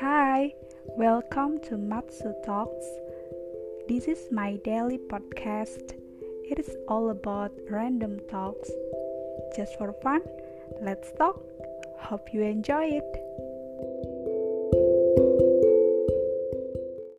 Hi, welcome to Matsu Talks. This is my daily podcast. It is all about random talks. Just for fun, let's talk. Hope you enjoy it.